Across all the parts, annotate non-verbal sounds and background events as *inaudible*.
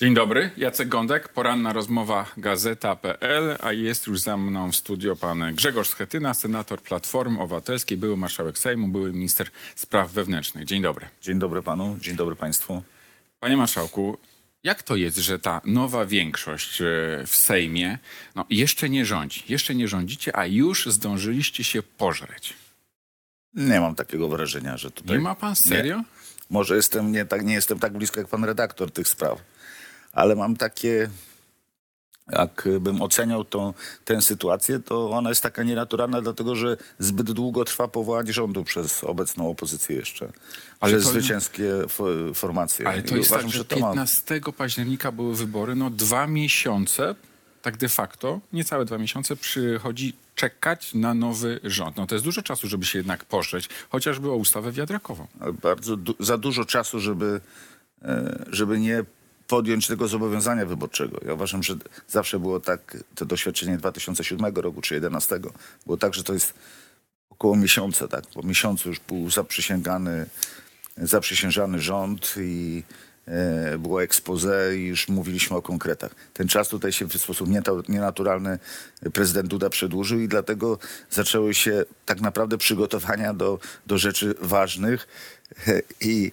Dzień dobry, Jacek Gądek, poranna rozmowa Gazeta.pl, a jest już za mną w studio pan Grzegorz Schetyna, senator Platformy Obywatelskiej, były marszałek Sejmu, były minister spraw wewnętrznych. Dzień dobry. Dzień dobry panu, dzień dobry państwu. Panie marszałku, jak to jest, że ta nowa większość e, w Sejmie no, jeszcze nie rządzi, jeszcze nie rządzicie, a już zdążyliście się pożreć? Nie mam takiego wrażenia, że tutaj... Nie ma pan serio? Może jestem nie, tak, nie jestem tak blisko jak pan redaktor tych spraw, ale mam takie... Jakbym oceniał tą, tę sytuację, to ona jest taka nienaturalna, dlatego że zbyt długo trwa powołanie rządu przez obecną opozycję jeszcze. Ale przez to- zwycięskie fo- formacje. Ale to I jest uważam, tak, że to ma 15 października były wybory, no dwa miesiące, tak de facto, niecałe dwa miesiące przychodzi czekać na nowy rząd. No to jest dużo czasu, żeby się jednak poszczeć, chociażby o ustawę wiatrakową. ale bardzo du- za dużo czasu, żeby, e, żeby nie podjąć tego zobowiązania wyborczego. Ja uważam, że zawsze było tak, to doświadczenie 2007 roku czy 2011 było tak, że to jest około miesiąca, tak? Po miesiącu już był zaprzysięgany, zaprzysiężany rząd i e, było expose i już mówiliśmy o konkretach. Ten czas tutaj się w sposób nienaturalny prezydent Duda przedłużył i dlatego zaczęły się tak naprawdę przygotowania do, do rzeczy ważnych e, i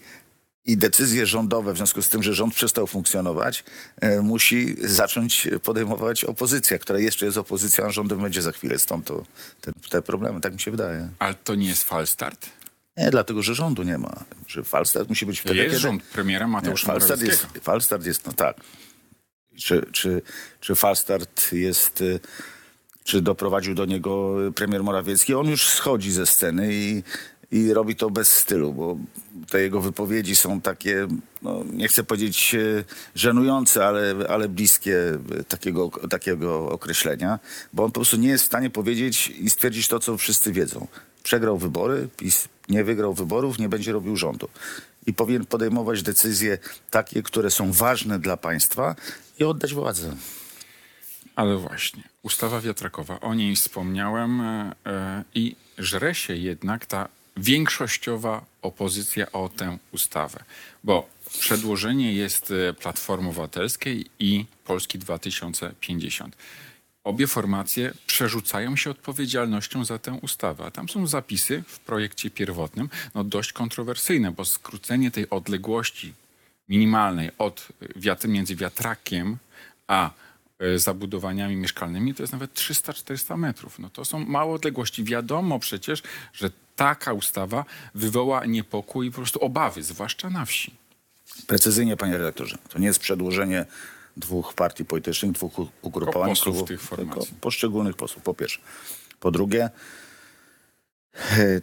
i decyzje rządowe, w związku z tym, że rząd przestał funkcjonować, e, musi zacząć podejmować opozycja, która jeszcze jest opozycją, a rządem będzie za chwilę. Stąd to, te, te problemy, tak mi się wydaje. Ale to nie jest falstart? Nie, dlatego, że rządu nie ma. Że Falstart musi być wtedy, jest kiedy... rząd premiera Nie, Mateusza Falstart Morawieckiego. jest, Falstart jest, no tak. Czy, czy, czy Falstart jest, y, czy doprowadził do niego premier Morawiecki? On już schodzi ze sceny i, i robi to bez stylu, bo te jego wypowiedzi są takie, no, nie chcę powiedzieć y, żenujące, ale, ale bliskie y, takiego, takiego określenia, bo on po prostu nie jest w stanie powiedzieć i stwierdzić to, co wszyscy wiedzą. Przegrał wybory, PiS nie wygrał wyborów, nie będzie robił rządu i powinien podejmować decyzje takie, które są ważne dla państwa i oddać władzę. Ale właśnie, ustawa wiatrakowa, o niej wspomniałem e, e, i żre się jednak ta większościowa opozycja o tę ustawę, bo przedłożenie jest e, Platformy Obywatelskiej i Polski 2050. Obie formacje przerzucają się odpowiedzialnością za tę ustawę, a tam są zapisy w projekcie pierwotnym no dość kontrowersyjne, bo skrócenie tej odległości minimalnej od wiatr, między wiatrakiem a e, zabudowaniami mieszkalnymi to jest nawet 300-400 metrów. No to są małe odległości. Wiadomo przecież, że taka ustawa wywoła niepokój i po prostu obawy, zwłaszcza na wsi. Precyzyjnie, panie redaktorze, to nie jest przedłożenie dwóch partii politycznych, dwóch ugrupowań, posłów klubów, tych formacji. poszczególnych posłów, po pierwsze. Po drugie, e,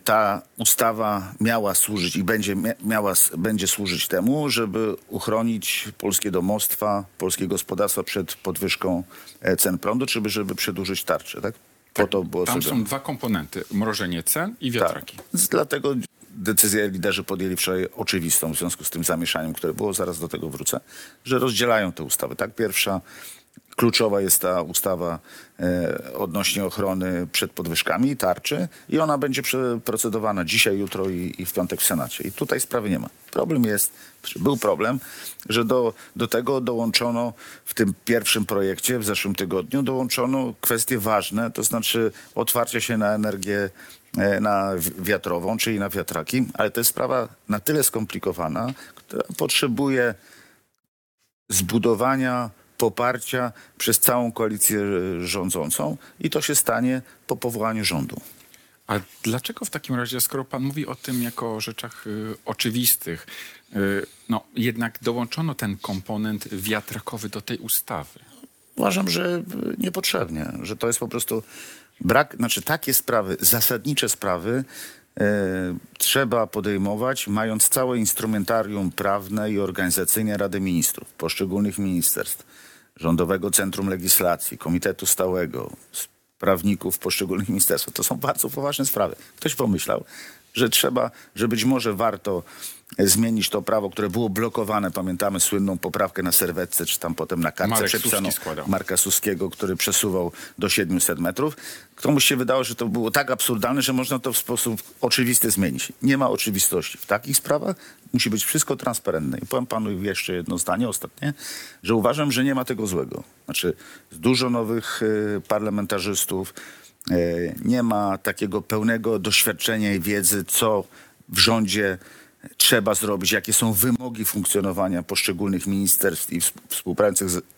ta ustawa miała służyć i będzie, mia- miała, będzie służyć temu, żeby uchronić polskie domostwa, polskie gospodarstwa przed podwyżką e, cen prądu, czy by- żeby przedłużyć tarczę, tak? Po to było Tam zrobione. są dwa komponenty, mrożenie cen i wiatraki. Tak. Dlatego decyzję liderzy podjęli wczoraj oczywistą w związku z tym zamieszaniem, które było, zaraz do tego wrócę, że rozdzielają te ustawy. Tak, pierwsza kluczowa jest ta ustawa e, odnośnie ochrony przed podwyżkami, tarczy i ona będzie procedowana dzisiaj, jutro i, i w piątek w Senacie. I tutaj sprawy nie ma. Problem jest, był problem, że do, do tego dołączono w tym pierwszym projekcie w zeszłym tygodniu dołączono kwestie ważne, to znaczy otwarcie się na energię e, na wi- wiatrową, czyli na wiatraki, ale to jest sprawa na tyle skomplikowana, która potrzebuje zbudowania poparcia przez całą koalicję rządzącą i to się stanie po powołaniu rządu. A dlaczego w takim razie, skoro pan mówi o tym jako o rzeczach y, oczywistych, y, no jednak dołączono ten komponent wiatrakowy do tej ustawy? Uważam, że niepotrzebnie, że to jest po prostu brak, znaczy takie sprawy, zasadnicze sprawy e, trzeba podejmować, mając całe instrumentarium prawne i organizacyjne Rady Ministrów, poszczególnych ministerstw, Rządowego Centrum Legislacji, Komitetu Stałego, prawników poszczególnych ministerstw. To są bardzo poważne sprawy. Ktoś pomyślał, że trzeba, że być może warto zmienić to prawo, które było blokowane. Pamiętamy słynną poprawkę na serwetce, czy tam potem na kartce składał. Marka Suskiego, który przesuwał do 700 metrów. Komuś się wydało, że to było tak absurdalne, że można to w sposób oczywisty zmienić. Nie ma oczywistości. W takich sprawach musi być wszystko transparentne. I powiem panu jeszcze jedno zdanie ostatnie, że uważam, że nie ma tego złego. Znaczy, dużo nowych y, parlamentarzystów, y, nie ma takiego pełnego doświadczenia i wiedzy, co w rządzie trzeba zrobić, jakie są wymogi funkcjonowania poszczególnych ministerstw i wsp-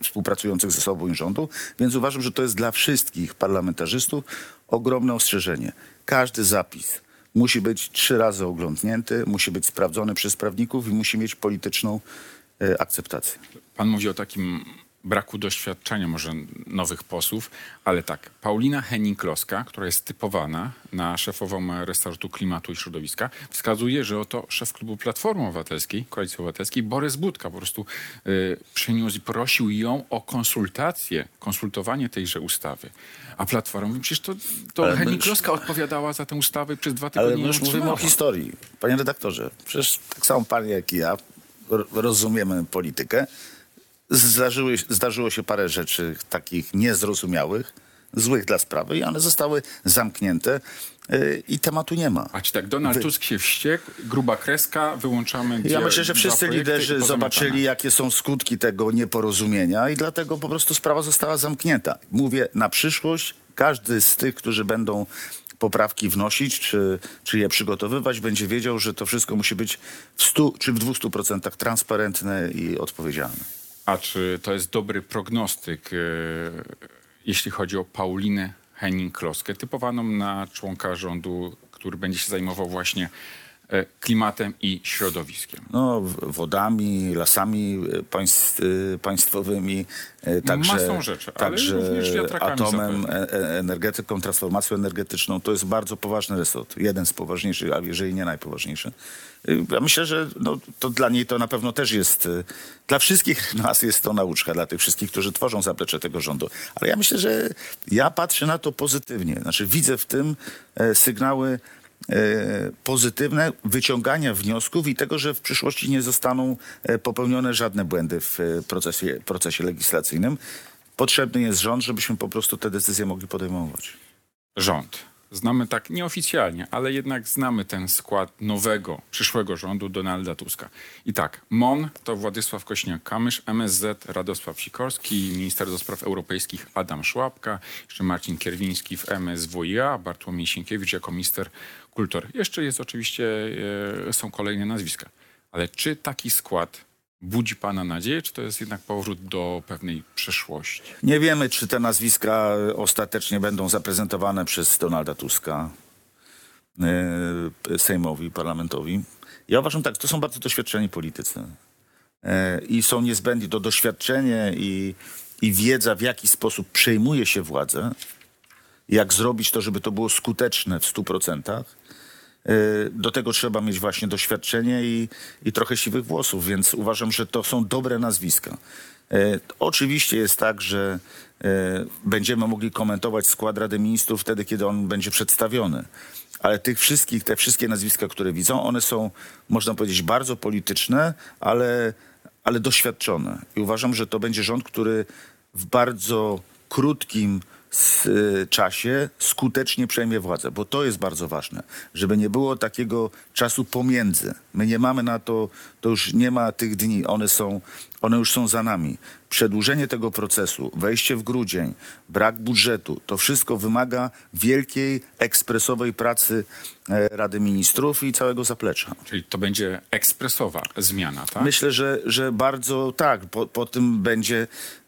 współpracujących, ze sobą rządu, więc uważam, że to jest dla wszystkich parlamentarzystów ogromne ostrzeżenie. Każdy zapis musi być trzy razy oglądnięty, musi być sprawdzony przez prawników i musi mieć polityczną e, akceptację. Pan mówi o takim braku doświadczenia może nowych posłów, ale tak, Paulina Henning-Kloska, która jest typowana na szefową resortu klimatu i środowiska, wskazuje, że oto szef klubu Platformy Obywatelskiej, Koalicji Obywatelskiej, Borys Budka po prostu y, przyniósł i prosił ją o konsultację, konsultowanie tejże ustawy. A Platforma mówi, przecież to, to Ale my Henning-Kloska odpowiadała za tę ustawę przez dwa Ale tygodnie my ją już mówimy o historii. Panie redaktorze, przecież tak samo pan jak i ja ro- rozumiemy politykę. Zdarzyły, zdarzyło się parę rzeczy takich niezrozumiałych, złych dla sprawy i one zostały zamknięte yy, i tematu nie ma. A czy tak, Donald Wy- Tusk się wściekł, gruba kreska, wyłączamy Ja myślę, że wszyscy liderzy zobaczyli, jakie są skutki tego nieporozumienia i dlatego po prostu sprawa została zamknięta. Mówię, na przyszłość każdy z tych, którzy będą poprawki wnosić, czy, czy je przygotowywać, będzie wiedział, że to wszystko musi być w 100 czy w 200% transparentne i odpowiedzialne. A czy to jest dobry prognostyk, e, jeśli chodzi o Paulinę Henning-Kloskę, typowaną na członka rządu, który będzie się zajmował właśnie klimatem i środowiskiem? No, wodami, lasami e, państw, e, państwowymi, e, także, Masą rzeczy, ale także atomem, zapewne. e- e- energetyką, transformacją energetyczną. To jest bardzo poważny resort. Jeden z poważniejszych, a jeżeli nie najpoważniejszy. E, Ja myślę, że no, to dla niej to na pewno też jest, e, dla wszystkich *laughs* nas jest to nauczka, dla tych wszystkich, którzy tworzą zaplecze tego rządu. Ale ja myślę, że ja patrzę na to pozytywnie. Znaczy widzę w tym e, sygnały e, pozytywne wyciągania wniosków i tego, że w przyszłości nie zostaną e, popełnione żadne błędy w e, procesie, procesie legislacyjnym. Potrzebny jest rząd, żebyśmy po prostu te decyzje mogli podejmować. Rząd. Znamy tak nieoficjalnie, ale jednak znamy ten skład nowego, przyszłego rządu Donalda Tuska. I tak, MON to Władysław Kośniak-Kamysz, MSZ Radosław Sikorski, minister do spraw europejskich Adam Szłapka, jeszcze Marcin Kierwiński w MSWiA, Bartłomiej Sienkiewicz jako minister kultury. Jeszcze jest oczywiście, e, są kolejne nazwiska. Ale czy taki skład budzi pana nadzieję, czy to jest jednak powrót do pewnej przeszłości? Nie wiemy, czy te nazwiska ostatecznie będą zaprezentowane przez Donalda Tuska e, Sejmowi, parlamentowi. Ja uważam tak, to są bardzo doświadczeni politycy. E, I są niezbędni to doświadczenie i, i wiedza, w jaki sposób przejmuje się władzę, jak zrobić to, żeby to było skuteczne w 100%. E, Do tego trzeba mieć właśnie doświadczenie i, i trochę siwych włosów, więc uważam, że to są dobre nazwiska. E, Oczywiście jest tak, że e, będziemy mogli komentować skład Rady Ministrów wtedy, kiedy on będzie przedstawiony. Ale tych wszystkich, te wszystkie nazwiska, które widzą, one są, można powiedzieć, bardzo polityczne, ale, ale doświadczone. I uważam, że to będzie rząd, który w bardzo krótkim s- y, czasie skutecznie przejmie władzę, bo to jest bardzo ważne, żeby nie było takiego czasu pomiędzy. My nie mamy na to, to już nie ma tych dni, one są, one już są za nami. Przedłużenie tego procesu, wejście w grudzień, brak budżetu, to wszystko wymaga wielkiej, ekspresowej pracy e, Rady Ministrów i całego zaplecza. Czyli to będzie ekspresowa zmiana, tak? Myślę, że, że bardzo tak. Po, po tym będzie,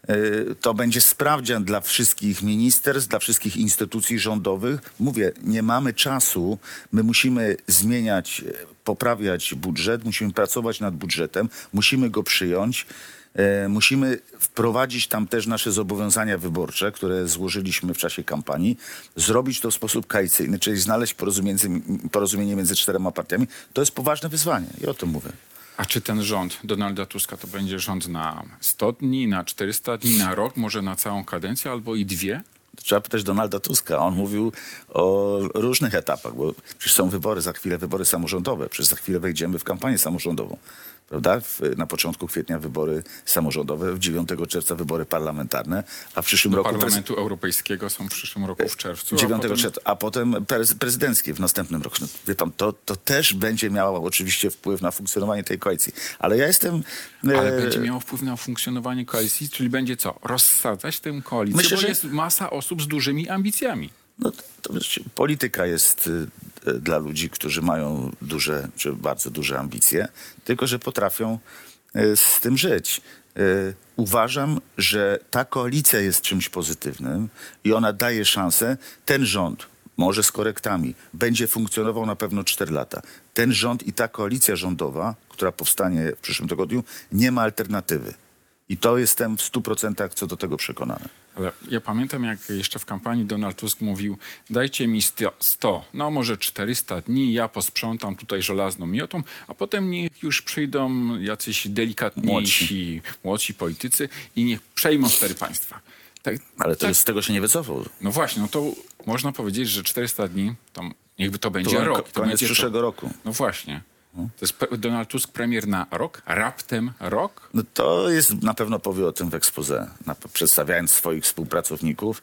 e, to będzie sprawdzian dla wszystkich ministerstw, dla wszystkich instytucji rządowych. Mówię, nie mamy czasu. My musimy zmieniać, e, poprawiać budżet, musimy pracować nad budżetem, musimy go przyjąć. E, Musimy wprowadzić tam też nasze zobowiązania wyborcze, które złożyliśmy w czasie kampanii, zrobić to w sposób kaicyjny, czyli znaleźć porozumienie, porozumienie między czterema partiami. To jest poważne wyzwanie i o tym mówię. A czy ten rząd Donalda Tuska to będzie rząd na 100 dni, na 400 dni, na rok, może na całą kadencję albo i dwie? Trzeba pytać Donalda Tuska. On mówił o różnych etapach, bo przecież są wybory, za chwilę wybory samorządowe, przecież za chwilę wejdziemy w kampanię samorządową. Prawda? W, na początku kwietnia wybory samorządowe, w 9 czerwca wybory parlamentarne, a w przyszłym Do roku prez- Parlamentu Europejskiego są w przyszłym roku w czerwcu. a 9 potem- czerwca, a potem prez- prezydenckie w następnym roku. No, wie pan, to, to też będzie miało oczywiście wpływ na funkcjonowanie tej koalicji. Ale ja jestem... Ale e, będzie miało wpływ na funkcjonowanie koalicji, czyli będzie co? Rozsadzać tę koalicję, Myślę, bo że- jest masa osób z dużymi ambicjami. No, to, polityka jest y, y, dla ludzi, którzy mają duże, czy bardzo duże ambicje, tylko że potrafią y, z tym żyć. Uważam, że ta koalicja jest czymś pozytywnym i ona daje szansę. Ten rząd, może z korektami, będzie funkcjonował na pewno 4 lata. Ten rząd i ta koalicja rządowa, która powstanie w przyszłym tygodniu, nie ma alternatywy. I to jestem w 100% co do tego przekonany. Ale ja pamiętam, jak jeszcze w kampanii Donald Tusk mówił, dajcie mi 100, 100, no może 400 dni, ja posprzątam tutaj żelazną miotą, a potem niech już przyjdą jacyś delikatniejsi, młodsi, politycy i niech przejmą cztery państwa. Tak, Ale to tak, z tego się nie wycofał. No właśnie, no to można powiedzieć, że 400 dni, to niechby to będzie To rok. to koniec będzie to- przyszłego roku. No właśnie. To jest Donald Tusk premier na rok, raptem rok. No to jest, na pewno powie o tym w expose, na, przedstawiając swoich współpracowników.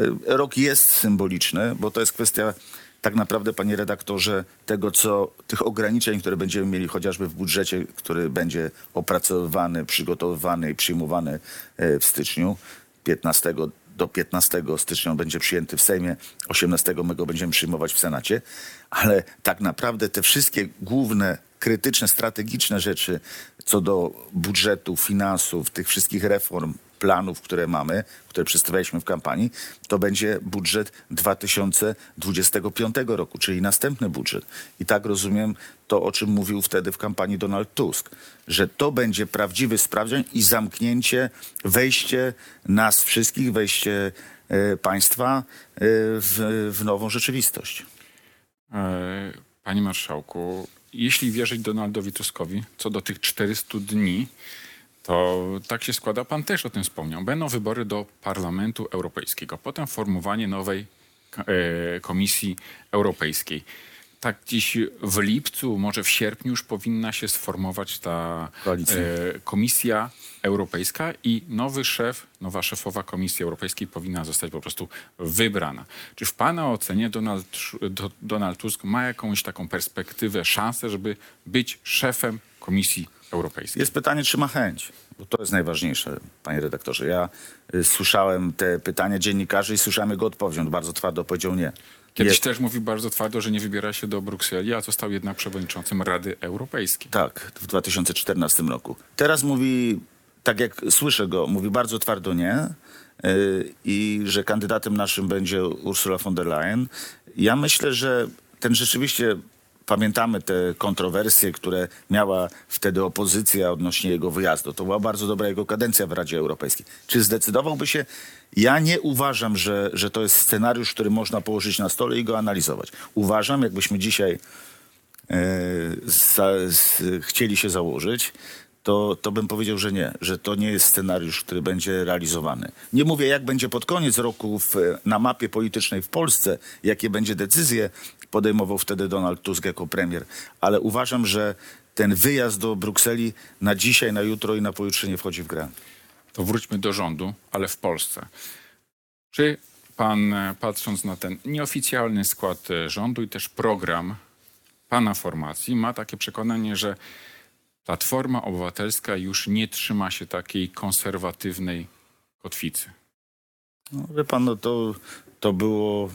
Y, Rok jest symboliczny, bo to jest kwestia tak naprawdę, panie redaktorze, tego, co tych ograniczeń, które będziemy mieli chociażby w budżecie, który będzie opracowywany, przygotowywany i przyjmowany e, w styczniu 15 do 15 stycznia będzie przyjęty w Sejmie, 18 my go będziemy przyjmować w Senacie, ale tak naprawdę te wszystkie główne, krytyczne, strategiczne rzeczy co do budżetu, finansów, tych wszystkich reform, planów, które mamy, które przedstawialiśmy w kampanii, to będzie budżet 2025 roku, czyli następny budżet. I tak rozumiem to, o czym mówił wtedy w kampanii Donald Tusk, że to będzie prawdziwy sprawdzian i zamknięcie, wejście nas wszystkich, wejście e, państwa e, w, w nową rzeczywistość. E, Panie marszałku, jeśli wierzyć Donaldowi Tuskowi co do tych 400 dni, to tak się składa, pan też o tym wspomniał. Będą wybory do Parlamentu Europejskiego, potem formowanie nowej e, Komisji Europejskiej. Tak dziś w lipcu, może w sierpniu już powinna się sformować ta Koalicja. e, Komisja Europejska i nowy szef, nowa szefowa Komisji Europejskiej powinna zostać po prostu wybrana. Czy w Pana ocenie Donald, Donald Tusk ma jakąś taką perspektywę, szansę, żeby być szefem Komisji Europejskiej? Jest pytanie, czy ma chęć, bo to jest najważniejsze, panie redaktorze. Ja y, słyszałem te pytania dziennikarzy i słyszałem jego odpowiedź. On bardzo twardo powiedział nie. Kiedyś Jest- też mówił bardzo twardo, że nie wybiera się do Brukseli, a został jednak przewodniczącym Rady Europejskiej. Tak, w 2014 roku. Teraz mówi, tak jak słyszę go, mówi bardzo twardo nie yy, i że kandydatem naszym będzie Ursula von der Leyen. Ja myślę, że ten rzeczywiście, pamiętamy te kontrowersje, które miała wtedy opozycja odnośnie jego wyjazdu. To była bardzo dobra jego kadencja w Radzie Europejskiej. Czy zdecydowałby się? Ja nie uważam, że, że to jest scenariusz, który można położyć na stole i go analizować. Uważam, jakbyśmy dzisiaj e, za, z, chcieli się założyć, to, to bym powiedział, że nie, że to nie jest scenariusz, który będzie realizowany. Nie mówię, jak będzie pod koniec roku w, na mapie politycznej w Polsce, jakie będzie decyzje podejmował wtedy Donald Tusk jako premier, ale uważam, że ten wyjazd do Brukseli na dzisiaj, na jutro i na pojutrze nie wchodzi w grę. To wróćmy do rządu, ale w Polsce. Czy pan, e, patrząc na ten nieoficjalny skład e, rządu i też program pana formacji, ma takie przekonanie, że Platforma Obywatelska już nie trzyma się takiej konserwatywnej kotwicy? No, wie pan, no to, to było.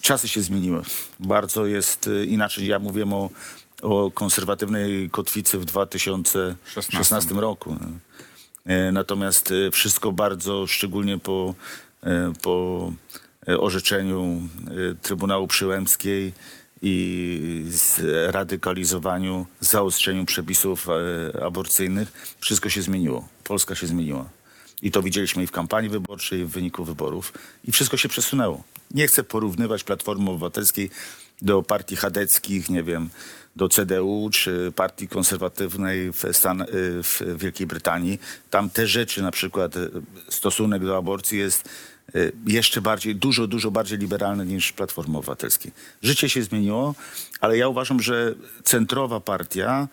Czasy się zmieniły. Bardzo jest y, inaczej. Ja mówiłem o, o konserwatywnej kotwicy w 2016 roku. E, Natomiast e, wszystko bardzo, szczególnie po, e, po e, orzeczeniu Trybunału Przyłębskiej i zradykalizowaniu, zaostrzeniu przepisów aborcyjnych, wszystko się zmieniło. Polska się zmieniła. I to widzieliśmy i w kampanii wyborczej, i w wyniku wyborów. I wszystko się przesunęło. Nie chcę porównywać Platformy Obywatelskiej do partii chadeckich, nie wiem, do CDU czy partii konserwatywnej w, Stan, y, w Wielkiej Brytanii. Tam te rzeczy, na przykład y, stosunek do aborcji jest y, jeszcze bardziej, dużo, dużo bardziej liberalne niż Platformy Obywatelskiej. Życie się zmieniło, ale ja uważam, że centrowa partia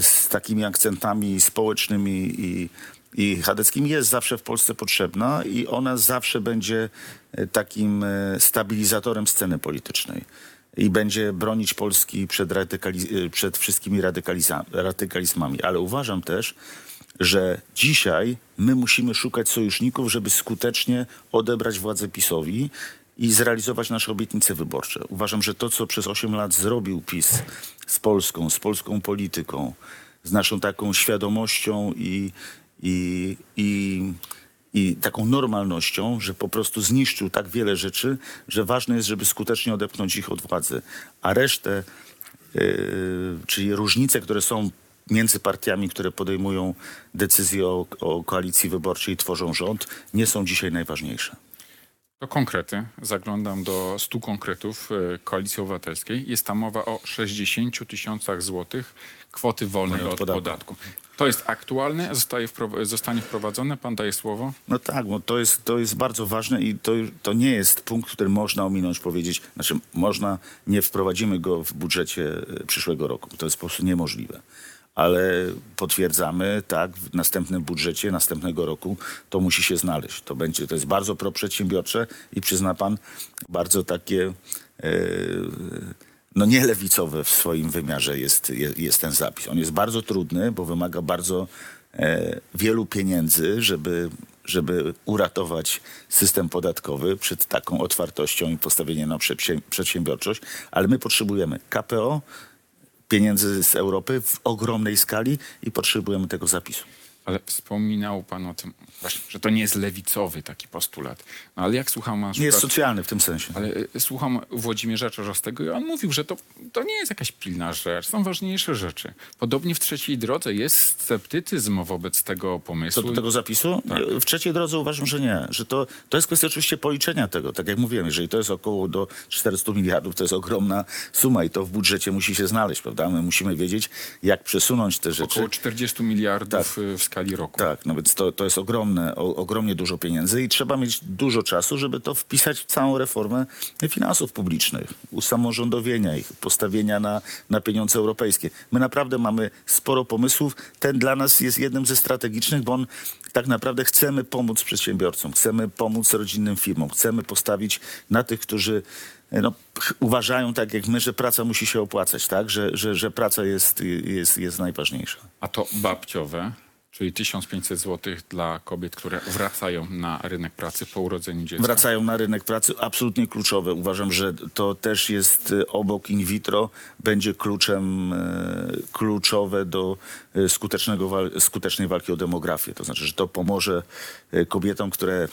z takimi akcentami społecznymi i, i chadeckimi jest zawsze w Polsce potrzebna i ona zawsze będzie y, takim y, stabilizatorem sceny politycznej i będzie bronić Polski przed, y, przed wszystkimi radykalizmami. Ale uważam też, że dzisiaj my musimy szukać sojuszników, żeby skutecznie odebrać władzę PiSowi i zrealizować nasze obietnice wyborcze. Uważam, że to, co przez 8 lat zrobił PiS z Polską, z polską polityką, z naszą taką świadomością i, i, i, i taką normalnością, że po prostu zniszczył tak wiele rzeczy, że ważne jest, żeby skutecznie odepchnąć ich od władzy. A resztę Yy, czyli różnice, które są między partiami, które podejmują decyzje o, o koalicji wyborczej i tworzą rząd, nie są dzisiaj najważniejsze. To konkrety. Zaglądam do 100 konkretów e, Koalicji Obywatelskiej. Jest tam mowa o 60 tysiącach złotych kwoty wolnej Od od podatku. podatku. To jest aktualne, zostaje wpro- zostanie wprowadzone. Pan daje słowo. No tak, bo to jest, to jest bardzo ważne i to, to nie jest punkt, który można ominąć, powiedzieć, znaczy można, nie wprowadzimy go w budżecie e, przyszłego roku. To jest po prostu niemożliwe. Ale potwierdzamy, tak, w następnym budżecie następnego roku to musi się znaleźć. To będzie, to jest bardzo proprzedsiębiorcze i przyzna pan bardzo takie e, no nie lewicowe w swoim wymiarze jest, jest, ten zapis. On jest bardzo trudny, bo wymaga bardzo e, wielu pieniędzy, żeby, żeby uratować system podatkowy przed taką otwartością i postawieniem na przedsię- przedsiębiorczość, ale my potrzebujemy KPO, pieniędzy z Europy w ogromnej skali i potrzebujemy tego zapisu. Ale wspominał pan o tym, właśnie, że to nie jest lewicowy taki postulat. No ale jak słucham na Nie jest przykład, socjalny w tym sensie. ale y, słucham Włodzimierza Czarzastego i on mówił, że to, to nie jest jakaś pilna rzecz, są ważniejsze rzeczy. Podobnie w trzeciej drodze jest sceptycyzm wobec tego Co pomysłu. do tego zapisu? W trzeciej drodze uważam, że nie. Że to, to jest kwestia oczywiście policzenia tego. Tak jak mówiłem, jeżeli to jest około do 400 miliardów, to jest ogromna suma i to w budżecie musi się znaleźć, prawda? My musimy wiedzieć, jak przesunąć te rzeczy. Około 40 miliardów y, w skali roku. Tak, no więc to, to jest ogromne, o, ogromnie dużo pieniędzy i trzeba mieć dużo czasu, żeby to wpisać w całą reformę finansów publicznych, usamorządowienia ich, postawienia na, na pieniądze europejskie. My naprawdę mamy sporo pomysłów. Ten dla nas jest jednym ze strategicznych, bo on tak naprawdę chcemy pomóc przedsiębiorcom, chcemy pomóc rodzinnym firmom, chcemy postawić na tych, którzy no, uważają tak jak my, że praca musi się opłacać, tak? że, że, że praca jest, jest, jest najważniejsza. A to babciowe, czyli 1500 zł dla kobiet, które wracają na rynek pracy po urodzeniu dziecka. wracają na rynek pracy, absolutnie kluczowe. Uważam, że to też jest e, obok in vitro, będzie kluczem e, kluczowe do e, skutecznego, skutecznej walki o demografię. To znaczy, że to pomoże kobietom, które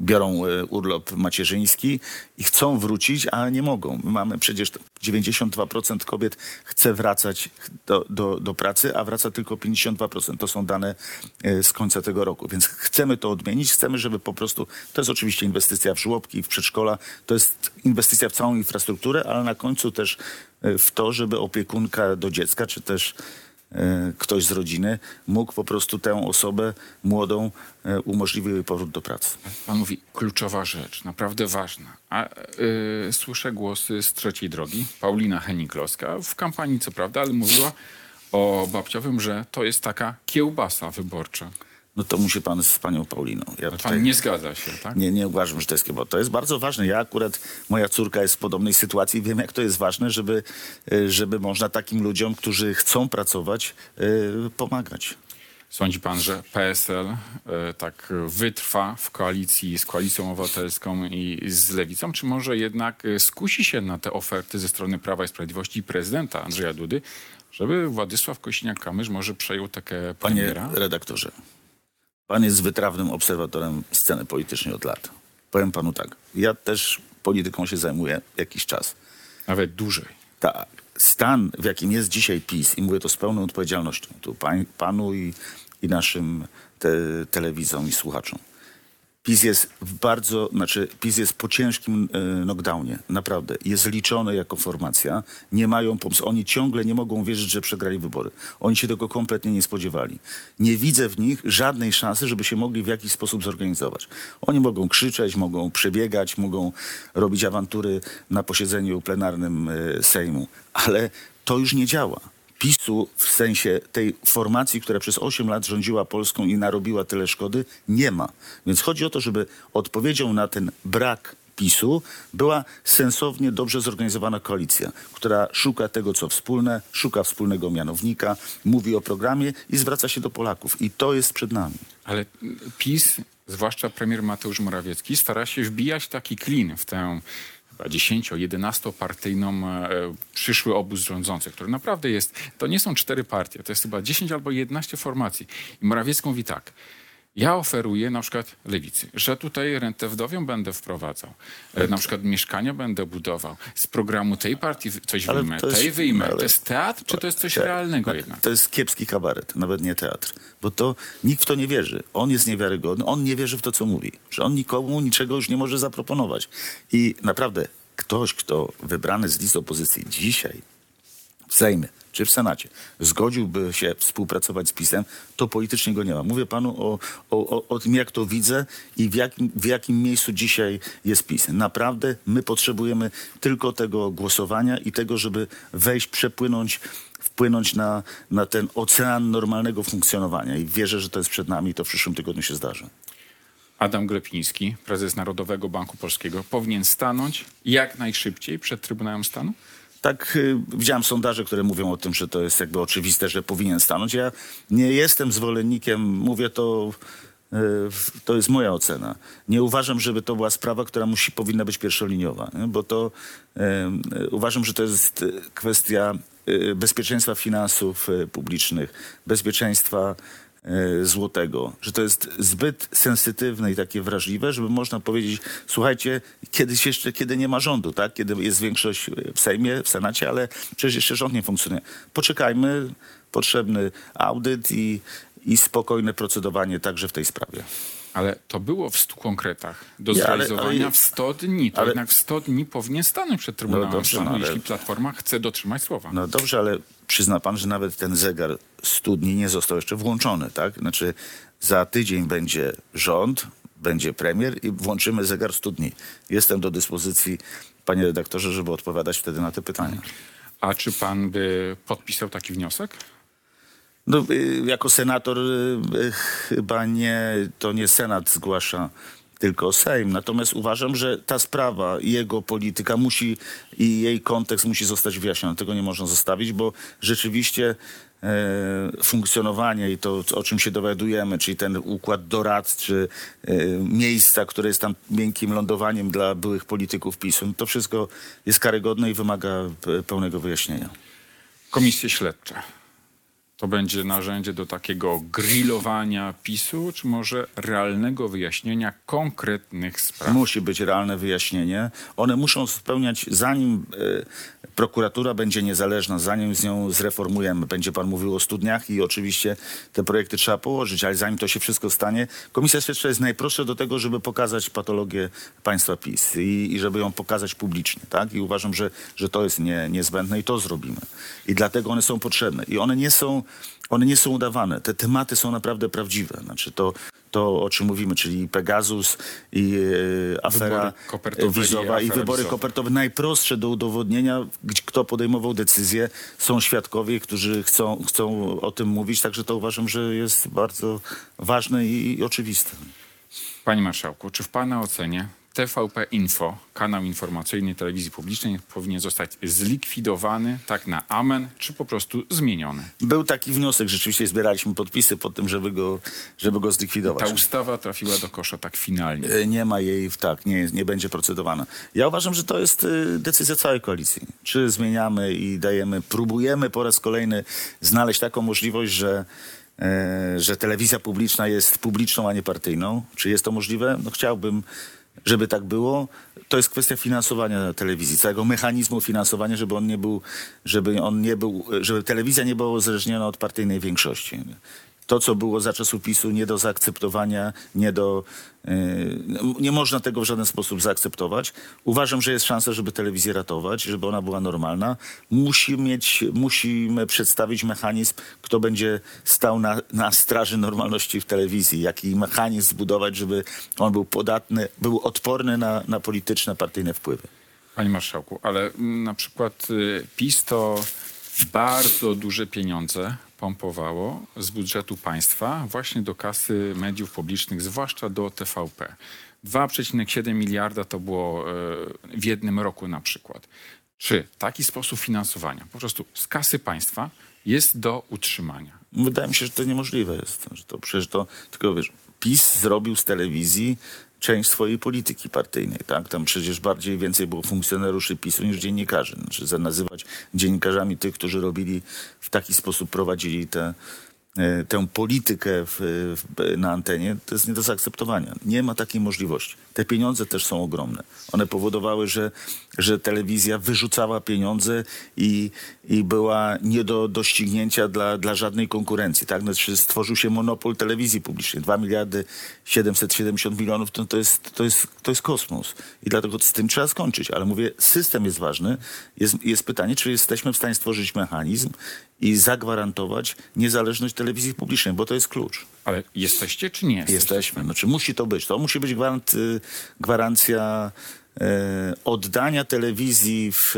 biorą e, urlop macierzyński i chcą wrócić, a nie mogą. My mamy przecież 92% kobiet chce wracać do, do, do pracy, a wraca tylko 52%. To są dane e, z końca tego roku. Więc chcemy to odmienić. Chcemy, żeby po prostu, to jest oczywiście inwestycja w żłobki, w przedszkola, to jest inwestycja w całą infrastrukturę, ale na końcu też e, w to, żeby opiekunka do dziecka, czy też ktoś z rodziny mógł po prostu tę osobę młodą e, umożliwił jej powrót do pracy. Pan mówi, kluczowa rzecz, naprawdę ważna. A y, słyszę głosy z trzeciej drogi, Paulina Henikloska, w kampanii co prawda, ale mówiła o babciowym, że to jest taka kiełbasa wyborcza. No to musi pan z panią Pauliną. Ja Pan tutaj nie zgadza się, tak? nie, nie uważam, że to jest kiełbasa. To jest bardzo ważne. Ja akurat, moja córka jest w podobnej sytuacji i wiem, jak to jest ważne, żeby, e, żeby można takim ludziom, którzy chcą pracować, e, pomagać. Sądzi pan, że PSL y, tak wytrwa w koalicji z Koalicją Obywatelską i z Lewicą, czy może jednak y, skusi się na te oferty ze strony Prawa i Sprawiedliwości i prezydenta Andrzeja Dudy, żeby Władysław Kośniak-Kamysz może przejął taką Panie premiera? redaktorze, pan jest wytrawnym obserwatorem sceny politycznej od lat. Powiem panu tak, ja też polityką się zajmuję jakiś czas. Nawet dłużej. ta, stan, w jakim jest dzisiaj PiS, i mówię to z pełną odpowiedzialnością, tu pań, panu i, i naszym te, telewizom i słuchaczom, PiS jest w bardzo, znaczy PiS jest po ciężkim e, knockdownie, naprawdę. Jest liczony jako formacja, nie mają pomysłu. Oni ciągle nie mogą wierzyć, że przegrali wybory. Oni się tego kompletnie nie spodziewali. Nie widzę w nich żadnej szansy, żeby się mogli w jakiś sposób zorganizować. Oni mogą krzyczeć, mogą przebiegać, mogą robić awantury na posiedzeniu plenarnym e, Sejmu, ale to już nie działa. PiSu w sensie tej formacji, która przez 8 lat rządziła Polską i narobiła tyle szkody, nie ma. Więc chodzi o to, żeby odpowiedzią na ten brak PiSu była sensownie, dobrze zorganizowana koalicja, która szuka tego, co wspólne, szuka wspólnego mianownika, mówi o programie i zwraca się do Polaków. I to jest przed nami. Ale PiS, zwłaszcza premier Mateusz Morawiecki, stara się wbijać taki klin w tę chyba 10-11 partyjną przyszły obóz rządzący, który naprawdę jest, to nie są cztery partie, to jest chyba 10 albo 11 formacji. I Morawiecki mówi tak, ja oferuję na przykład lewicy, że tutaj rentę wdowią będę wprowadzał, e, na przykład mieszkania będę budował, z programu tej partii coś Ale wyjmę, to jest- tej wyjmę. ale- To jest teatr, czy to jest coś Tak. realnego jednak? To jest kiepski kabaret, nawet nie teatr. Bo to nikt w to nie wierzy. On jest niewiarygodny, on nie wierzy w to, co mówi. Że on nikomu niczego już nie może zaproponować. I naprawdę ktoś, kto wybrany z list opozycji dzisiaj w Sejmie czy w Senacie zgodziłby się współpracować z PiSem, to politycznie go nie ma. Mówię panu o, o, o, tym, jak to widzę i w jakim, w jakim miejscu dzisiaj jest PiS. Naprawdę my potrzebujemy tylko tego głosowania i tego, żeby wejść, przepłynąć wpłynąć na, na ten ocean normalnego funkcjonowania. I wierzę, że to jest przed nami i to w przyszłym tygodniu się zdarzy. Adam Glepiński, prezes Narodowego Banku Polskiego, powinien stanąć jak najszybciej przed Trybunałem Stanu? Tak, y, widziałem sondaże, które mówią o tym, że to jest jakby oczywiste, że powinien stanąć. Ja nie jestem zwolennikiem, mówię to, y, to jest moja ocena. Nie uważam, żeby to była sprawa, która musi, powinna być pierwszoliniowa, nie? bo to y, uważam, że to jest kwestia bezpieczeństwa finansów publicznych, bezpieczeństwa złotego, że to jest zbyt sensytywne i takie wrażliwe, żeby można powiedzieć, słuchajcie, kiedyś jeszcze, kiedy nie ma rządu, tak? kiedy jest większość w Sejmie, w Senacie, ale przecież jeszcze rząd nie funkcjonuje. Poczekajmy, potrzebny audyt i, i spokojne procedowanie także w tej sprawie. Ale to było w 100 konkretach do ale- zrealizowania ale- w 100 dni. To ale- jednak w 100 dni powinien stanąć przed Trybunałem No dobrze, Stanu, no ale- jeśli Platforma chce dotrzymać słowa. No dobrze, ale przyzna pan, że nawet ten zegar studni nie został jeszcze włączony, tak? Znaczy za tydzień będzie rząd, będzie premier i włączymy zegar studni. Jestem do dyspozycji, panie redaktorze, żeby odpowiadać wtedy na te pytania. A czy pan by podpisał taki wniosek? No, y, jako senator y, chyba nie, to nie Senat zgłasza, tylko Sejm. Natomiast uważam, że ta sprawa jego polityka musi i jej kontekst musi zostać wyjaśniony. Tego nie można zostawić, bo rzeczywiście e, funkcjonowanie i to, o czym się dowiadujemy, czyli ten układ doradczy, e, miejsca, które jest tam miękkim lądowaniem dla byłych polityków PiSu, to wszystko jest karygodne i wymaga e, pełnego wyjaśnienia. Komisje śledcze. To będzie narzędzie do takiego grillowania PiSu, czy może realnego wyjaśnienia konkretnych spraw? Musi być realne wyjaśnienie. One muszą spełniać, zanim e, prokuratura będzie niezależna, zanim z nią zreformujemy. Będzie pan mówił o studniach i oczywiście te projekty trzeba położyć, ale zanim to się wszystko stanie, Komisja Śledcza jest najprostsza do tego, żeby pokazać patologię państwa PiS i, i żeby ją pokazać publicznie. Tak? I uważam, że, że to jest nie, niezbędne i to zrobimy. I dlatego one są potrzebne. I one nie są, one nie są udawane. Te tematy są naprawdę prawdziwe. Znaczy to, to o czym mówimy, czyli Pegasus i e, afera i wizowa i, afera wybory wizowa. kopertowe. Najprostsze do udowodnienia, kto podejmował decyzję, są świadkowie, którzy chcą, chcą o tym mówić. Także to uważam, że jest bardzo ważne i, i oczywiste. Panie Marszałku, czy w Pana ocenie TVP Info, kanał informacyjny telewizji publicznej, powinien zostać zlikwidowany tak na amen, czy po prostu zmieniony? Był taki wniosek, rzeczywiście zbieraliśmy podpisy pod tym, żeby go, żeby go zlikwidować. Ta ustawa trafiła do kosza tak finalnie. E, Nie ma jej, tak, nie, nie będzie procedowana. Ja uważam, że to jest e, decyzja całej koalicji. Czy zmieniamy i dajemy, próbujemy po raz kolejny znaleźć taką możliwość, że, e, że telewizja publiczna jest publiczną, a nie partyjną. Czy jest to możliwe? No chciałbym, żeby tak było. To jest kwestia finansowania telewizji, całego mechanizmu finansowania, żeby on nie był, żeby on nie był, żeby telewizja nie była uzależniona od partyjnej większości. To, co było za czasów PiSu, nie do zaakceptowania, nie do... Yy, nie można tego w żaden sposób zaakceptować. Uważam, że jest szansa, żeby telewizję ratować, żeby ona była normalna. Musi mieć, musimy przedstawić mechanizm, kto będzie stał na, na straży normalności w telewizji. Jaki mechanizm zbudować, żeby on był podatny, był odporny na, na polityczne, partyjne wpływy. Panie marszałku, ale na przykład y, PiS to bardzo duże pieniądze pompowało z budżetu państwa właśnie do kasy mediów publicznych, zwłaszcza do TVP. 2,7 miliarda to było e, w jednym roku na przykład. Czy taki sposób finansowania po prostu z kasy państwa jest do utrzymania? Wydaje mi się, że to niemożliwe jest. Że to przecież to, tylko wiesz, PiS zrobił z telewizji część swojej polityki partyjnej, tak? Tam przecież bardziej więcej było funkcjonariuszy PiSu niż dziennikarzy. Znaczy nazywać dziennikarzami tych, którzy robili w taki sposób, prowadzili te, tę politykę w, w, na antenie, to jest nie do zaakceptowania. Nie ma takiej możliwości. Te pieniądze też są ogromne. One powodowały, że, że telewizja wyrzucała pieniądze i, i była nie do doścignięcia dla, dla żadnej konkurencji. Tak? Znaczy stworzył się monopol telewizji publicznej. 2 miliardy 770 milionów to, to, jest, to, jest, to jest kosmos. I dlatego z tym trzeba skończyć. Ale mówię, system jest ważny. Jest, jest pytanie, czy jesteśmy w stanie stworzyć mechanizm i zagwarantować niezależność telewizji publicznej, bo to jest klucz. Ale jesteście czy nie jesteście? Jesteśmy. Znaczy musi to być. To musi być gwarant, y, gwarancja e, oddania telewizji w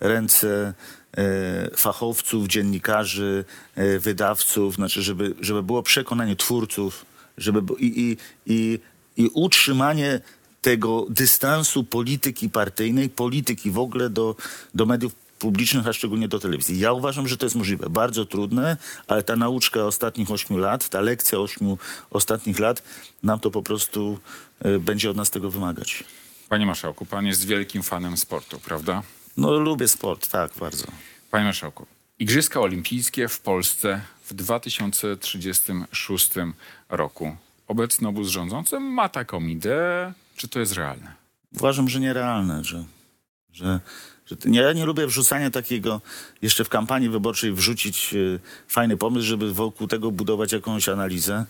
ręce e, fachowców, dziennikarzy, e, wydawców, znaczy żeby, żeby było przekonanie twórców, żeby i, i, i, i utrzymanie tego dystansu polityki partyjnej, polityki w ogóle do, do mediów publicznych, a szczególnie do telewizji. Ja uważam, że to jest możliwe. Bardzo trudne, ale ta nauczka ostatnich ośmiu lat, ta lekcja ośmiu ostatnich lat nam to po prostu e, będzie od nas tego wymagać. Panie marszałku, pan jest wielkim fanem sportu, prawda? No lubię sport, tak, bardzo. Panie marszałku, Igrzyska Olimpijskie w Polsce w 2036 roku. Obecny obóz rządzący ma taką ideę. Czy to jest realne? Uważam, że nierealne, że, że, ja nie lubię wrzucania takiego, jeszcze w kampanii wyborczej wrzucić e, fajny pomysł, żeby wokół tego budować jakąś analizę.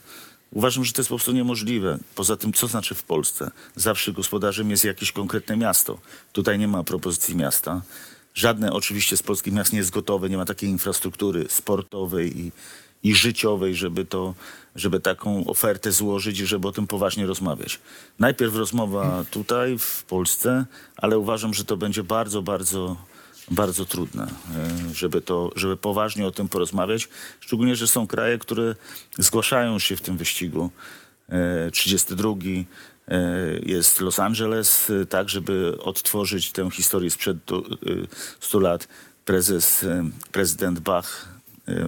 Uważam, że to jest po prostu niemożliwe. Poza tym, co znaczy w Polsce? Zawsze gospodarzem jest jakieś konkretne miasto. Tutaj nie ma propozycji miasta. Żadne oczywiście z polskich miast nie jest gotowe, nie ma takiej infrastruktury sportowej i, i życiowej, żeby, to, żeby taką ofertę złożyć i żeby o tym poważnie rozmawiać. Najpierw rozmowa tutaj, w Polsce, ale uważam, że to będzie bardzo, bardzo, bardzo trudne, e, żeby, to, żeby poważnie o tym porozmawiać. Szczególnie, że są kraje, które zgłaszają się w tym wyścigu. E, 32 e, jest Los Angeles, e, tak, żeby odtworzyć tę historię sprzed du- e, 100 lat. Prezes, e, prezydent Bach e,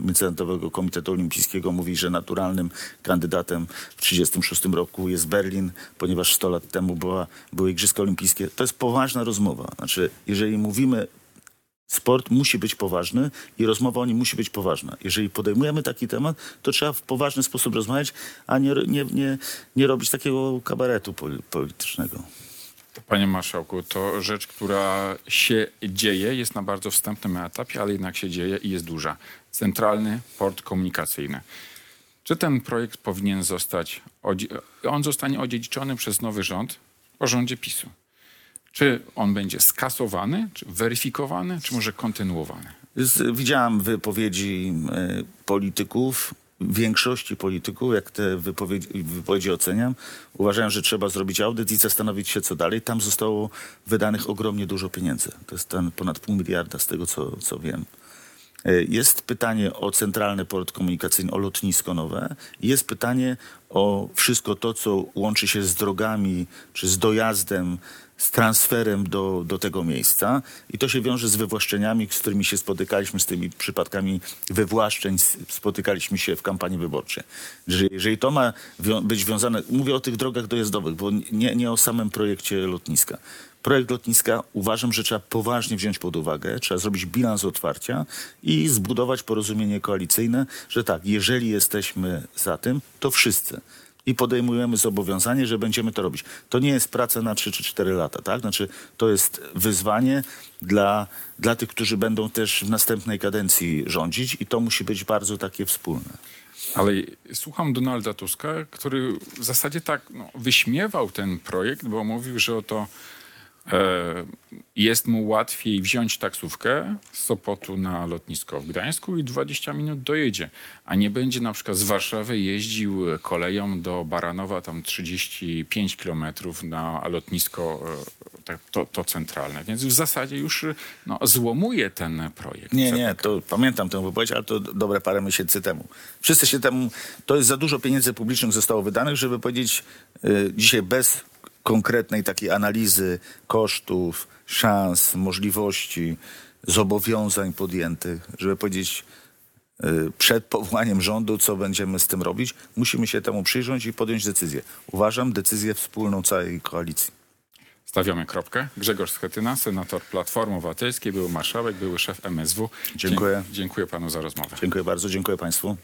Międzynarodowego Komitetu Olimpijskiego mówi, że naturalnym kandydatem w 1936 roku jest Berlin, ponieważ 100 lat temu była, były Igrzyska Olimpijskie. To jest poważna rozmowa. Znaczy, jeżeli mówimy sport musi być poważny i rozmowa o nim musi być poważna. Jeżeli podejmujemy taki temat, to trzeba w poważny sposób rozmawiać, a nie, nie, nie, nie robić takiego kabaretu poli- politycznego. Panie marszałku, to rzecz, która się dzieje, jest na bardzo wstępnym etapie, ale jednak się dzieje i jest duża. Centralny port komunikacyjny. Czy ten projekt powinien zostać, on zostanie odziedziczony przez nowy rząd po rządzie PiSu? Czy on będzie skasowany, czy weryfikowany, czy może kontynuowany? Widziałem wypowiedzi e, polityków, większości polityków, jak te wypowiedzi, wypowiedzi oceniam. Uważają, że trzeba zrobić audyt i zastanowić się, co dalej. Tam zostało wydanych ogromnie dużo pieniędzy. To jest ten ponad pół miliarda z tego, co, co wiem. E, Jest pytanie o centralny port komunikacyjny, o lotnisko nowe. Jest pytanie o wszystko to, co łączy się z drogami, czy z dojazdem, z transferem do, do tego miejsca. I to się wiąże z wywłaszczeniami, z którymi się spotykaliśmy, z tymi przypadkami wywłaszczeń spotykaliśmy się w kampanii wyborczej. Że jeżeli to ma wią- być wiązane, mówię o tych drogach dojazdowych, bo nie, nie o samym projekcie lotniska. Projekt lotniska uważam, że trzeba poważnie wziąć pod uwagę, trzeba zrobić bilans otwarcia i zbudować porozumienie koalicyjne, że tak, jeżeli jesteśmy za tym, to wszyscy. I podejmujemy zobowiązanie, że będziemy to robić. To nie jest praca na 3 czy 4 lata, tak? Znaczy, to jest wyzwanie dla, dla tych, którzy będą też w następnej kadencji rządzić i to musi być bardzo takie wspólne. Ale słucham Donalda Tuska, który w zasadzie tak no, wyśmiewał ten projekt, bo mówił, że oto jest mu łatwiej wziąć taksówkę z Sopotu na lotnisko w Gdańsku i 20 minut dojedzie, a nie będzie na przykład z Warszawy jeździł koleją do Baranowa tam 35 kilometrów na lotnisko e, tak, to, to centralne. Więc w zasadzie już no, złomuje ten projekt. Nie, nie, to pamiętam tę wypowiedź, ale to dobre parę miesięcy temu. Wszyscy się temu, to jest za dużo pieniędzy publicznych zostało wydanych, żeby powiedzieć y, dzisiaj bez konkretnej takiej analizy kosztów, szans, możliwości, zobowiązań podjętych, żeby powiedzieć y, przed powołaniem rządu, co będziemy z tym robić, musimy się temu przyjrzeć i podjąć decyzję. Uważam decyzję wspólną całej koalicji. Stawiamy kropkę. Grzegorz Schetyna, senator Platformy Obywatelskiej, były marszałek, były szef MSW. Dziękuję. Dzie- Dziękuję panu za rozmowę. Dziękuję bardzo, dziękuję Państwu.